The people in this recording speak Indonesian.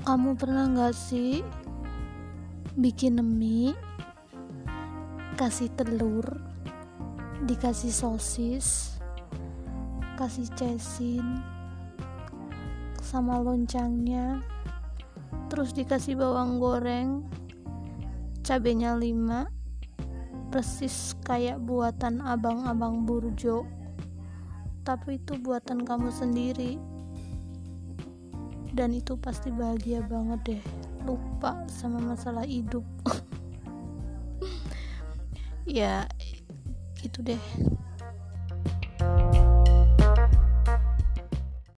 Kamu pernah gak sih bikin mie, kasih telur, dikasih sosis, kasih cesin, sama loncangnya, terus dikasih bawang goreng, cabenya 5, persis kayak buatan abang-abang burjo, tapi itu buatan kamu sendiri dan itu pasti bahagia banget deh. Lupa sama masalah hidup. Ya gitu deh